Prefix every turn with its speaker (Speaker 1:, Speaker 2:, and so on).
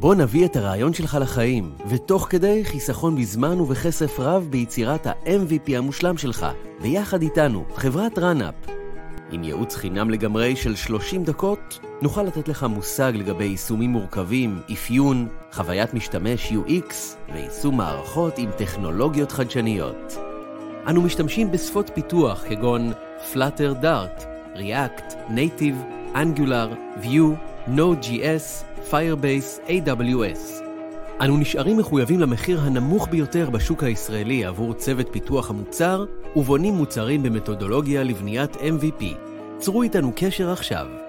Speaker 1: בוא נביא את הרעיון שלך לחיים, ותוך כדי חיסכון בזמן ובכסף רב ביצירת ה-MVP המושלם שלך, ביחד איתנו, חברת ראנאפ. עם ייעוץ חינם לגמרי של 30 דקות, נוכל לתת לך מושג לגבי יישומים מורכבים, אפיון, חוויית משתמש UX ויישום מערכות עם טכנולוגיות חדשניות. אנו משתמשים בשפות פיתוח כגון Flutter Dart, React, Native, Angular, Vue, Node.js, Firebase, AWS. אנו נשארים מחויבים למחיר הנמוך ביותר בשוק הישראלי עבור צוות פיתוח המוצר, ובונים מוצרים במתודולוגיה לבניית MVP. צרו איתנו קשר עכשיו.